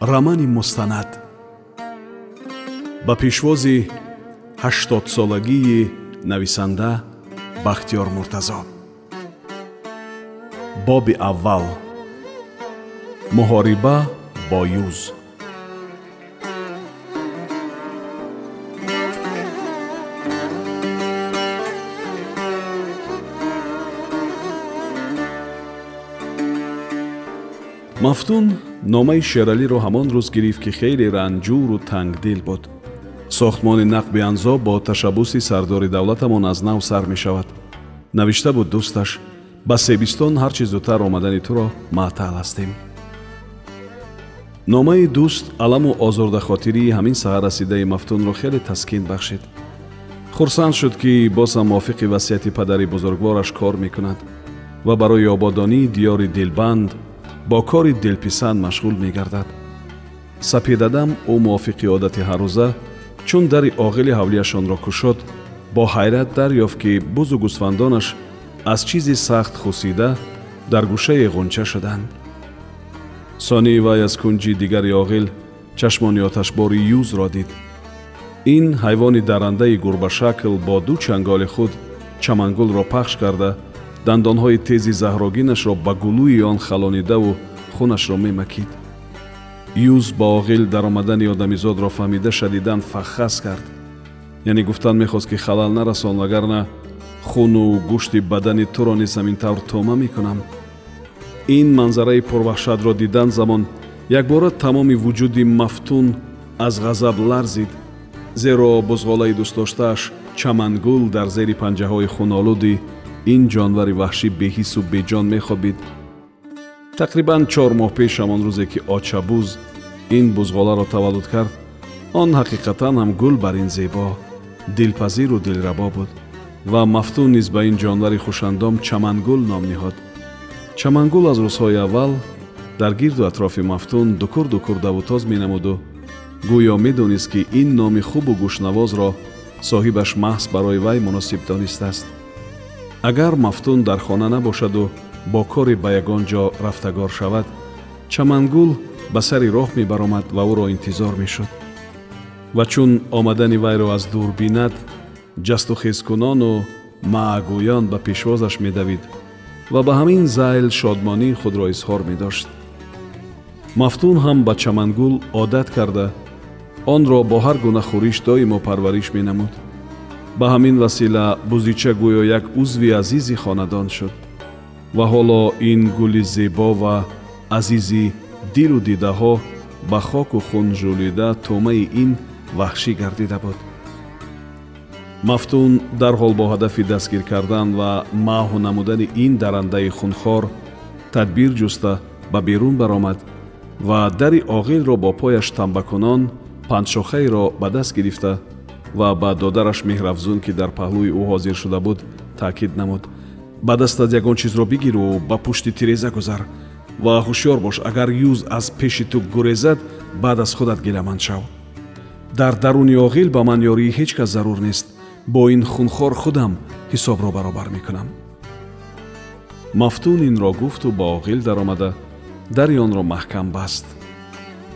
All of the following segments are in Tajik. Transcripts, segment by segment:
рамани мустанад ба пешвози ҳаштодсолагии нависанда бахтиёр муртазо. Боби аввал. Муҳориба бо юз. Мафтун номаи шералиро ҳамон рӯз гирифт ки хеле ранҷуру тангдил буд. Сохтмони нақби анзо бо ташаббуси сардори давлатамон аз нав сар мешавад. Навишта буд дӯсташ? Ба себистон ҳар чӣ зудтар омадани туро маътал ҳастем. Номаи дӯст аламу озурдахотирии ҳамин саҳар расидаи мафтунро хеле таскин бахшид хурсанд шуд ки боз ҳам мувофиқи васияти падари бузургвораш кор мекунад ва барои ободонии диёри дилбанд бо кори дилписанд машғул мегардад. Сапидадам ӯ мувофиқи одати ҳаррӯза чун дари оғили ҳавлияшонро кушод бо ҳайрат дарёфт ки бузу гӯсфандонаш аз чизи сахт хусида дар гӯшаи ғунча шуданд. Сонии вай аз кунҷи дигари оғил чашмони оташбори юзро дид. Ин ҳайвони дарандаи гурбашакл бо ду чанголи худ чамангулро пахш карда дандонҳои тези заҳрогинашро ба гулӯи он халонидаву хунашро мемакид. Юз ба оғил даромадани одамизодро фаҳмида шадидан фаххас кард. Яъне гуфтан мехост ки халал нарасон вагарна хуну гӯшти бадани туро низ ҳамин тавр тома мекунам. Ин манзараи пурваҳшатро дидан замон якбора тамоми вуҷуди мафтун аз ғазаб ларзид зеро бузғолаи дӯстдоштааш чамангул дар зери панҷаҳои хунолуди ин ҷонвари ваҳшӣ беҳиссу беҷон мехобид. Тақрибан чор моҳ пеш ҳамон рӯзе ки очабуз ин бузғоларо таваллуд кард. Он ҳақиқатан ҳам гул бар ин зебо. Дилпазиру дилрабо буд ва мафтун низ ба ин ҷонвари хушандом чамангул ном диҳод чамангул аз рӯзҳои аввал дар гирду атрофи мафтун дукур дукур давутоз менамуду. Гӯё медонист ки ин номи хубу гӯшнавозро соҳибаш маҳз барои вай муносиб донистааст агар мафтун дар хона набошаду бо кори ба ягон ҷо рафтагор шавад чамангул ба сари роҳ мебаромад ва ӯро интизор мешуд. Ва чун омадани вайро аз дур бинад ҷастухезкунону маъгӯён ба пешвозаш медавид ва ба ҳамин зайл шодмонии худро изҳор медошт. Мафтун ҳам ба чамангул одат карда онро бо ҳар гуна хӯриш доимо парвариш менамуд ба ҳамин васила бузича гӯё як узви азизи хонадон шуд. Ва ҳоло ин гули зебо ва азизи дилу дидаҳо ба хоку хун жӯлида тӯмаи ин ваҳшӣ гардида буд. Мафтун дарҳол бо ҳадафи дастгир кардан ва маҳву намудани ин дарандаи хунхор тадбир ҷуста ба берун баромад ва дари оғилро бо пояш тамбакунон панҷшохаеро ба даст гирифта ва ба додараш меҳравзун ки дар паҳлӯи ӯ ҳозир шуда буд таъкид намуд. Ба дастат ягон чизро бигиру ба пушти тиреза гузар. Ва ҳушёр бош агар юз аз пеши ту гурезад баъд аз худат гиламанд шав. Дар даруни оғил ба ман ёрии ҳеҷ кас зарур нест. Бо ин хунхор худам ҳисобро баробар мекунам. Мафтун инро гуфту ба оғил даромада дари онро маҳкам баст.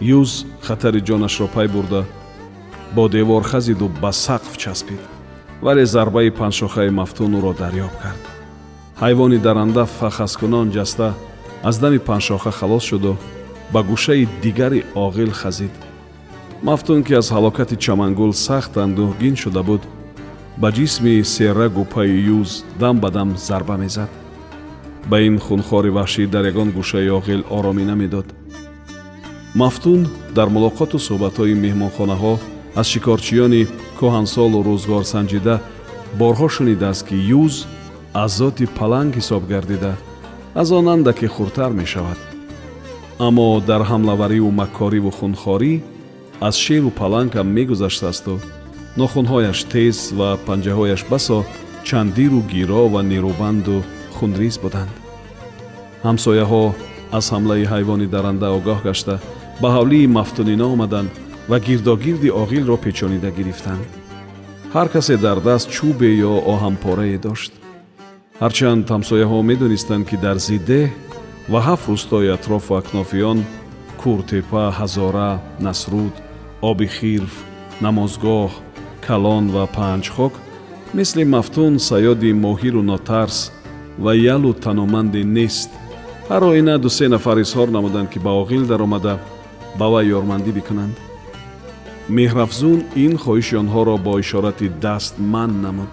Юз хатари ҷонашро пай бурда бо девор хазиду ба сақф часпид вале зарбаи панҷшохаи мафтун ӯро дарёб кард. Ҳайвони даранда фахаскунон ҷаста аз дами панҷшоха халос шуду ба гӯшаи дигари оғил хазид. Мафтун ки аз ҳалокати чамангул сахт андӯҳгин шуда буд ба ҷисми серрагу пайи юз дам ба дам зарба мезад. Ба ин хунхори ваҳшӣ дар ягон гӯшаи оғил оромӣ намедод. Мафтун дар мулоқоту суҳбатҳои меҳмонхонаҳо аз шикорчиёни кӯҳансолу рӯзгор санҷида борҳо шунидааст ки юз аз зоти паланг ҳисоб гардида аз он андаке хурдтар мешавад. Аммо дар ҳамлавариву маккориву хунхорӣ аз шеру палангам мегузаштасту нохунҳояш тез ва панҷаҳояш басо чандиру гиро ва нерӯбанду хунриз буданд. Ҳамсояҳо аз ҳамлаи ҳайвони даранда огоҳ гашта ба ҳавлии мафтунино омаданд ва гирдогирди оғилро печонида гирифтанд ҳар касе дар даст чӯбе ё оҳанпорае дошт. Ҳарчанд ҳамсояҳо медонистанд ки дар зидеҳ ва ҳафт рӯстои атрофу акнофиён куртепа ҳазора насруд оби хирф намозгоҳ калон ва панҷхок мисли мафтун саёди моҳиру нотарс ва ялу таноманде нест. Ҳар оина дусе нафар изҳор намуданд ки ба оғил даромада ба вай ёрмандӣ бикунанд меҳрафзун ин хоҳиши онҳоро бо ишорати даст манъ намуд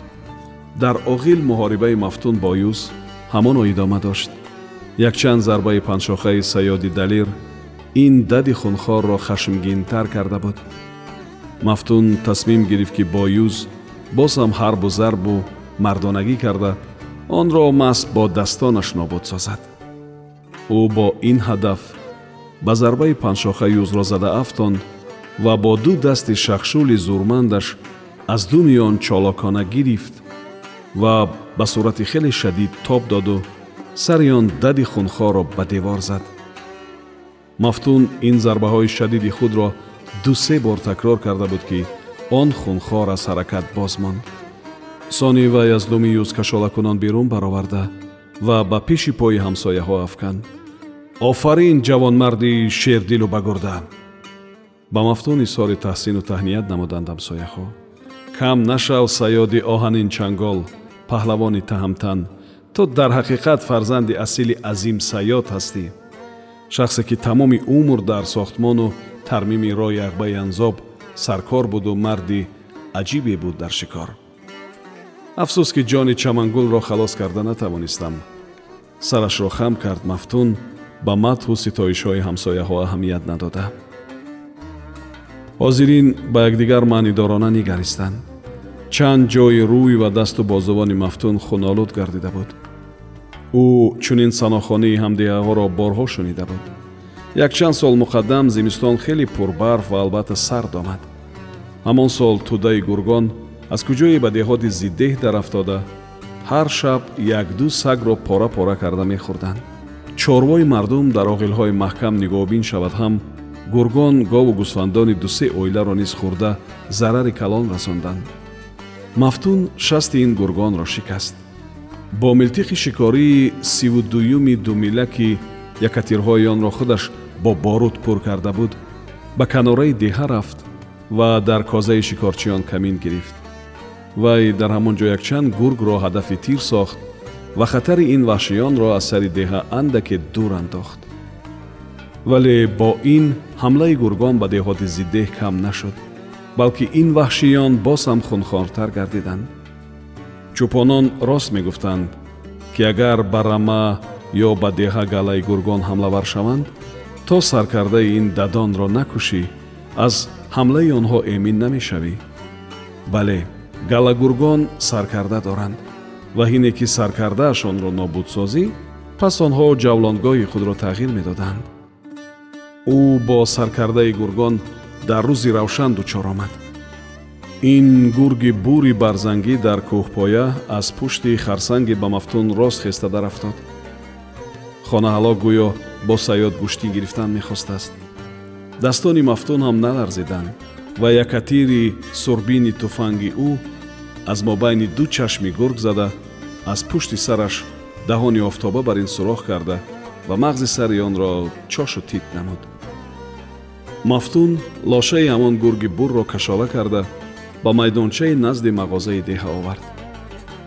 дар оғил муҳорибаи мафтун бо юз ҳамоно идома дошт якчанд зарбаи панҷшохаи саёди далир ин дади хунхорро хашмгинтар карда буд мафтун тасмим гирифт ки бо юз боз ҳам ҳарбу зарбу мардонагӣ карда онро маҳз бо дастонаш нобуд созад ӯ бо ин ҳадаф ба зарбаи панҷшоха юзро зада афтонд ва бо ду дасти шахшули зурмандаш аз думи он чолокона гирифт ва ба сурати хеле шадид тоб доду сари он дади хунхорро ба девор зад. Мафтун ин зарбаҳои шадиди худро дусе бор такрор карда буд ки он хунхор аз ҳаракат боз монд. Сони вай аз думи юз кашолакунон берун бароварда ва ба пеши пои ҳамсояҳо афканд офарин ҷавонмарди шердилу багурда ба мафтун изҳори таҳсину таҳният намуданд ҳамсояҳо кам нашав саёди оҳанин чангол паҳлавони таҳамтан то дар ҳақиқат фарзанди асили азим саёд ҳастӣ. Шахсе ки тамоми умр дар сохтмону тармими роҳи ағбаи анзоб саркор буду марди аҷибе буд дар шикор. Афсӯс ки ҷони чамангулро халос карда натавонистам. Сарашро хам кард мафтун ба мадҳу ситоишҳои ҳамсояҳо аҳамият надода ҳозирин ба якдигар маънидорона нигаристанд. Чанд ҷои рӯй ва дасту бозувони мафтун хунолуд гардида буд. Ӯ чунин санохонии ҳамдигаҳоро борҳо шунида буд. Якчанд сол муқаддам зимистон хеле пурбарф ва албатта сард омад. Ҳамон сол тӯдаи гургон аз куҷое ба деҳоти зиддеҳ дарафтода ҳар шаб якду сагро пора пора карда мехӯрданд. Чорвои мардум дар оғилҳои маҳкам нигоҳубин шавад ҳам гургон гову гӯсфандони дусе оиларо низ хӯрда зарари калон расонданд мафтун шасти ин гургонро шикаст. Бо милтиқи шикории сиву дуюми думила ки якатирҳои онро худаш бо боруд пур карда буд ба канораи деҳа рафт ва дар козаи шикорчиён камин гирифт. Вай дар ҳамон ҷо якчанд гургро ҳадафи тир сохт ва хатари ин ваҳшиёнро аз сари деҳа андаке дур андохт вале бо ин ҳамлаи гургон ба деҳоти зиддеҳ кам нашуд балки ин ваҳшиён боз ҳам хунхортар гардиданд. Чӯпонон рост мегуфтанд ки агар ба рама ё ба деҳа галаи гургон ҳамлавар шаванд то саркардаи ин дадонро накушӣ аз ҳамлаи онҳо эмин намешавӣ. Бале галагургон саркарда доранд ва ҳине ки саркардаашонро нобуд созӣ пас онҳо ҷавлонгоҳи худро тағйир медоданд ӯ бо саркардаи гургон дар рӯзи равшан дучор омад. Ин гурги бури барзангӣ дар кӯҳпоя аз пушти харсанги ба мафтун рост хестада рафтод хонаҳалок гӯё бо саёд гӯштӣ гирифтан мехостааст. Daстони мафтун ҳам наларзиданд ва якатири сурбини туфанги ӯ аз мобайни ду чашми гург зада аз пушти сараш даҳони офтоба бар ин сурох карда ва мағзи сари онро чошу тит намуд мафтун лошаи ҳамон гурги бурро кашола карда ба майдончаи назди мағозаи деҳа овард.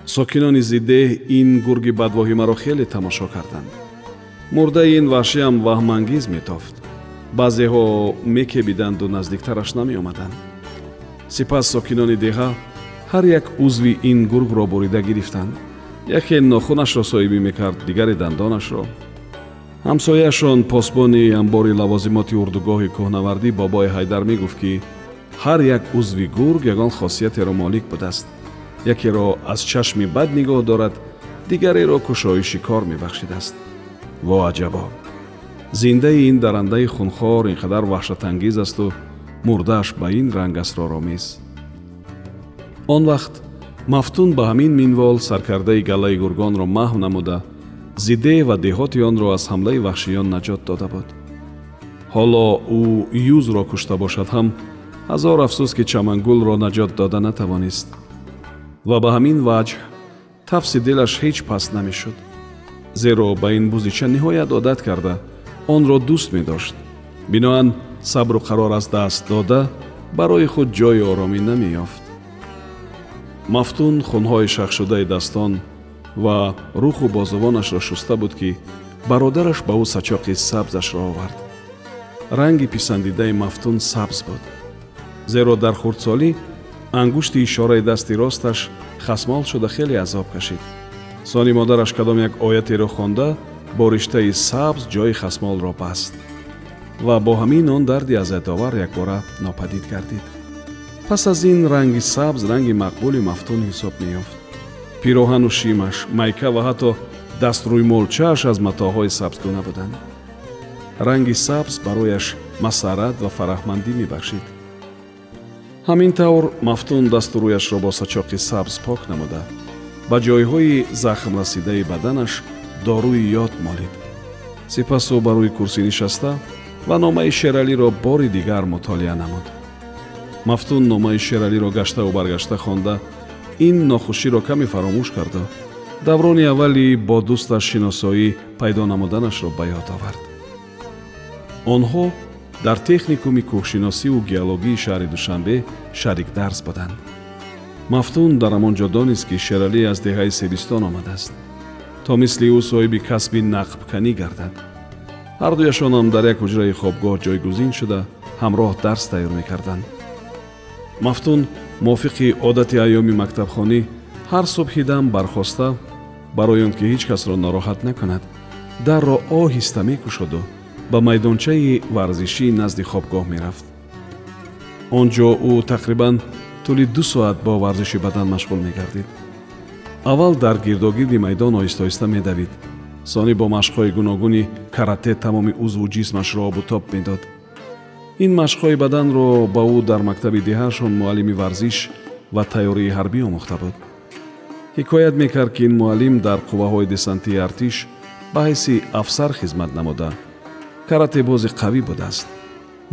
Сокинони зиддеҳ ин гурги бадвоҳимаро хеле тамошо карданд. Мурдаи ин ваҳшиам ваҳмангез метофт. Баъзеҳо мекебиданду наздиктараш намеомаданд. Сипас сокинони деҳа ҳар як узви ин гургро бурида гирифтанд. Яке нохунашро соҳибӣ мекард дигаре дандонашро ҳамсояашон посбони амбори лавозимоти урдугоҳи кӯҳнавардӣ бобои ҳайдар мегуфт ки ҳар як узви гург ягон хосиятеро молик будааст. Якеро аз чашми бад нигоҳ дорад дигареро кушоиши кор мебахшидааст. Во аҷабо! Зиндаи ин дарандаи хунхор ин қадар ваҳшатангез асту мурдааш ба ин ранг асроромез. Он вақт мафтун ба ҳамин минвол саркардаи галаи гургонро маҳв намуда зиде ва деҳоти онро аз ҳамлаи ваҳшиён наҷот дода буд. Ҳоло ӯ юзро кушта бошад ҳам ҳазор афсӯс ки чамангулро наҷот дода натавонист. Ва ба ҳамин ваҷҳ тафси дилаш ҳеҷ паст намешуд. Зеро ба ин бузича ниҳоят одат карда онро дӯст медошт. Биноан сабру қарор аз даст дода барои худ ҷои оромӣ намеёфт. Мафтун хунҳои шахшудаи дастон ва руху бозувонашро шуста буд ки бародараш ба ӯ сачоқи сабзашро овард. Ранги писандидаи мафтун сабз буд. Зеро дар хурдсолӣ ангушти ишораи дасти росташ хасмол шуда хеле азоб кашид. Сони модараш кадом як оятеро хонда бо риштаи сабз ҷои хасмолро баст ва бо ҳамин он дарди азиятовар якбора нопадид гардид. Пас аз ин ранги сабз ранги мақбули мафтун ҳисоб меёфт пироҳану шимаш майка ва ҳатто дастрӯймолчааш аз матоъҳои сабзгуна буданд. Ранги сабз барояш масаррат ва фараҳмандӣ мебахшид. Ҳамин тавр мафтун дасту рӯяшро бо сачоқи сабз пок намуда. Ба ҷойҳои захмрасидаи баданаш доруи ёд молид. Сипас ӯ ба рӯи курсӣ нишаста ва номаи шералиро бори дигар мутолиа намуд. Мафтун номаи шералиро гаштаву баргашта хонда ин нохуширо каме фаромӯш карду даврони аввали бо дӯсташ шиносоӣ пайдо намуданашро ба ёд овард онҳо дар техникуми кӯҳшиносиву геологии шаҳри душанбе шарик дарс буданд мафтун дар ҳамон ҷо донист ки шералӣ аз деҳаи себистон омадааст то мисли ӯ соҳиби касби нақбканӣ гардад ҳардуяшонам дар як ҳуҷраи хобгоҳ ҷойгузин шуда ҳамроҳ дарс тайёр мекарданд мафтун мувофиқи одати айёми мактабхонӣ ҳар субҳи дам бархоста барои он ки ҳеҷ касро нороҳат накунад дарро оҳиста мекушоду ба майдончаи варзишӣ назди хобгоҳ мерафт. Он ҷо ӯ тақрибан тӯли ду соат бо варзиши бадан машғул мегардид. Аввал дар гирдогирди майдон оҳиста-оҳиста медавид. Сони бо машқҳои гуногуни карате тамоми узву ҷисмашро обутоб медод ин машқҳои баданро ба ӯ дар мактаби деҳаашон муаллими варзиш ва тайёрии ҳарбӣ омӯхта буд. Ҳикоят мекард ки ин муаллим дар қувваҳои десантии артиш ба ҳайси афсар хизмат намуда каратебози қавӣ будааст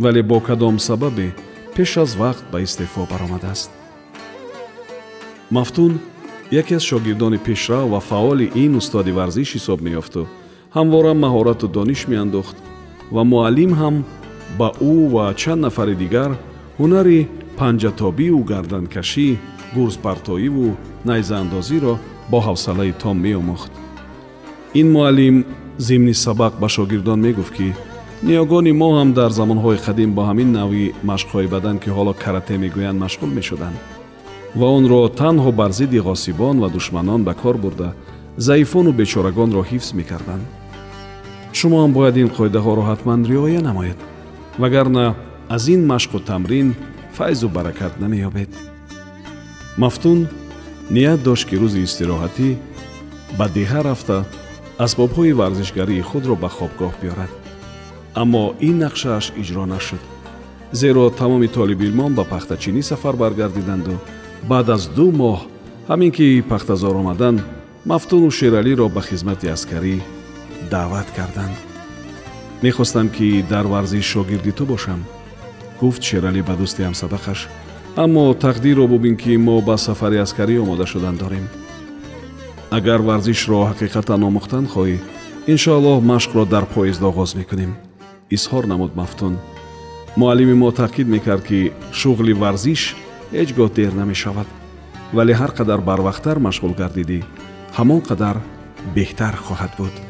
вале бо кадом сабабе пеш аз вақт ба истеъфо баромадааст. Мафтун яке аз шогирдони пешрав ва фаъоли ин устоди варзиш ҳисоб меёфту. Ҳамвора маҳорату дониш меандохт ва муаллим ҳам ба ӯ ва чанд нафари дигар ҳунари панҷатобию гарданкашӣ гурзпартоиву найзаандозиро бо ҳавсалаи том меомӯхт ин муаллим зимни сабақ ба шогирдон мегуфт ки ниёгони мо ҳам дар замонҳои қадим бо ҳамин навъи машқҳои бадан ки ҳоло карате мегӯянд машғул мешуданд ва онро танҳо бар зидди ғосибон ва душманон ба кор бурда заифону бечорагонро ҳифз мекарданд шумо ҳам бояд ин қоидаҳоро ҳатман риоя намоед вагарна аз ин машқу тамрин файзу баракат намеёбед. Мафтун ният дошт ки рӯзи истироҳатӣ ба деҳа рафта асбобҳои варзишгарии худро ба хобгоҳ биёрад. Аммо ин нақшааш иҷро нашуд. Зеро тамоми толибилмон ба пахтачинӣ сафар баргардиданду. Баъд аз ду моҳ ҳамин ки пахтазор омаданд мафтуну шералиро ба хизмати аскарӣ даъват карданд мехостам ки дар варзиш шогирди ту бошам. Гуфт шералӣ ба дӯсти ҳамсабақаш аммо тақдирро бубин ки мо ба сафари аскарӣ омода шудан дорем. Агар варзишро ҳақиқатан омӯхтан хоҳӣ иншоаллоҳ машқро дар поезд оғоз мекунем. Изҳор намуд мафтун. Муаллими мо таъкид мекард ки шуғли варзиш ҳеҷ гоҳ дер намешавад. Вале ҳар қадар барвақттар машғул гардидӣ ҳамон қадар беҳтар хоҳад буд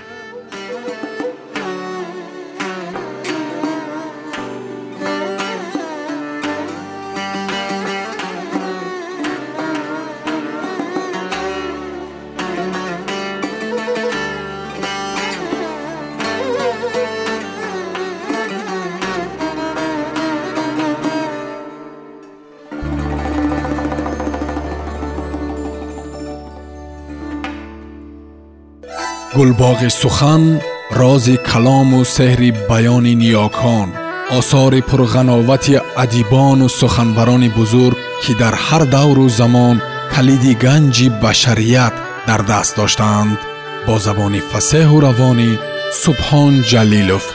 гулбоғи сухан рози калому сеҳри баёни ниёкон осори пурғановати адибону суханбарони бузург ки дар ҳар давру замон калиди ганҷи башарият дар даст доштаанд бо забони фасеҳу равонӣ субҳон ҷалилов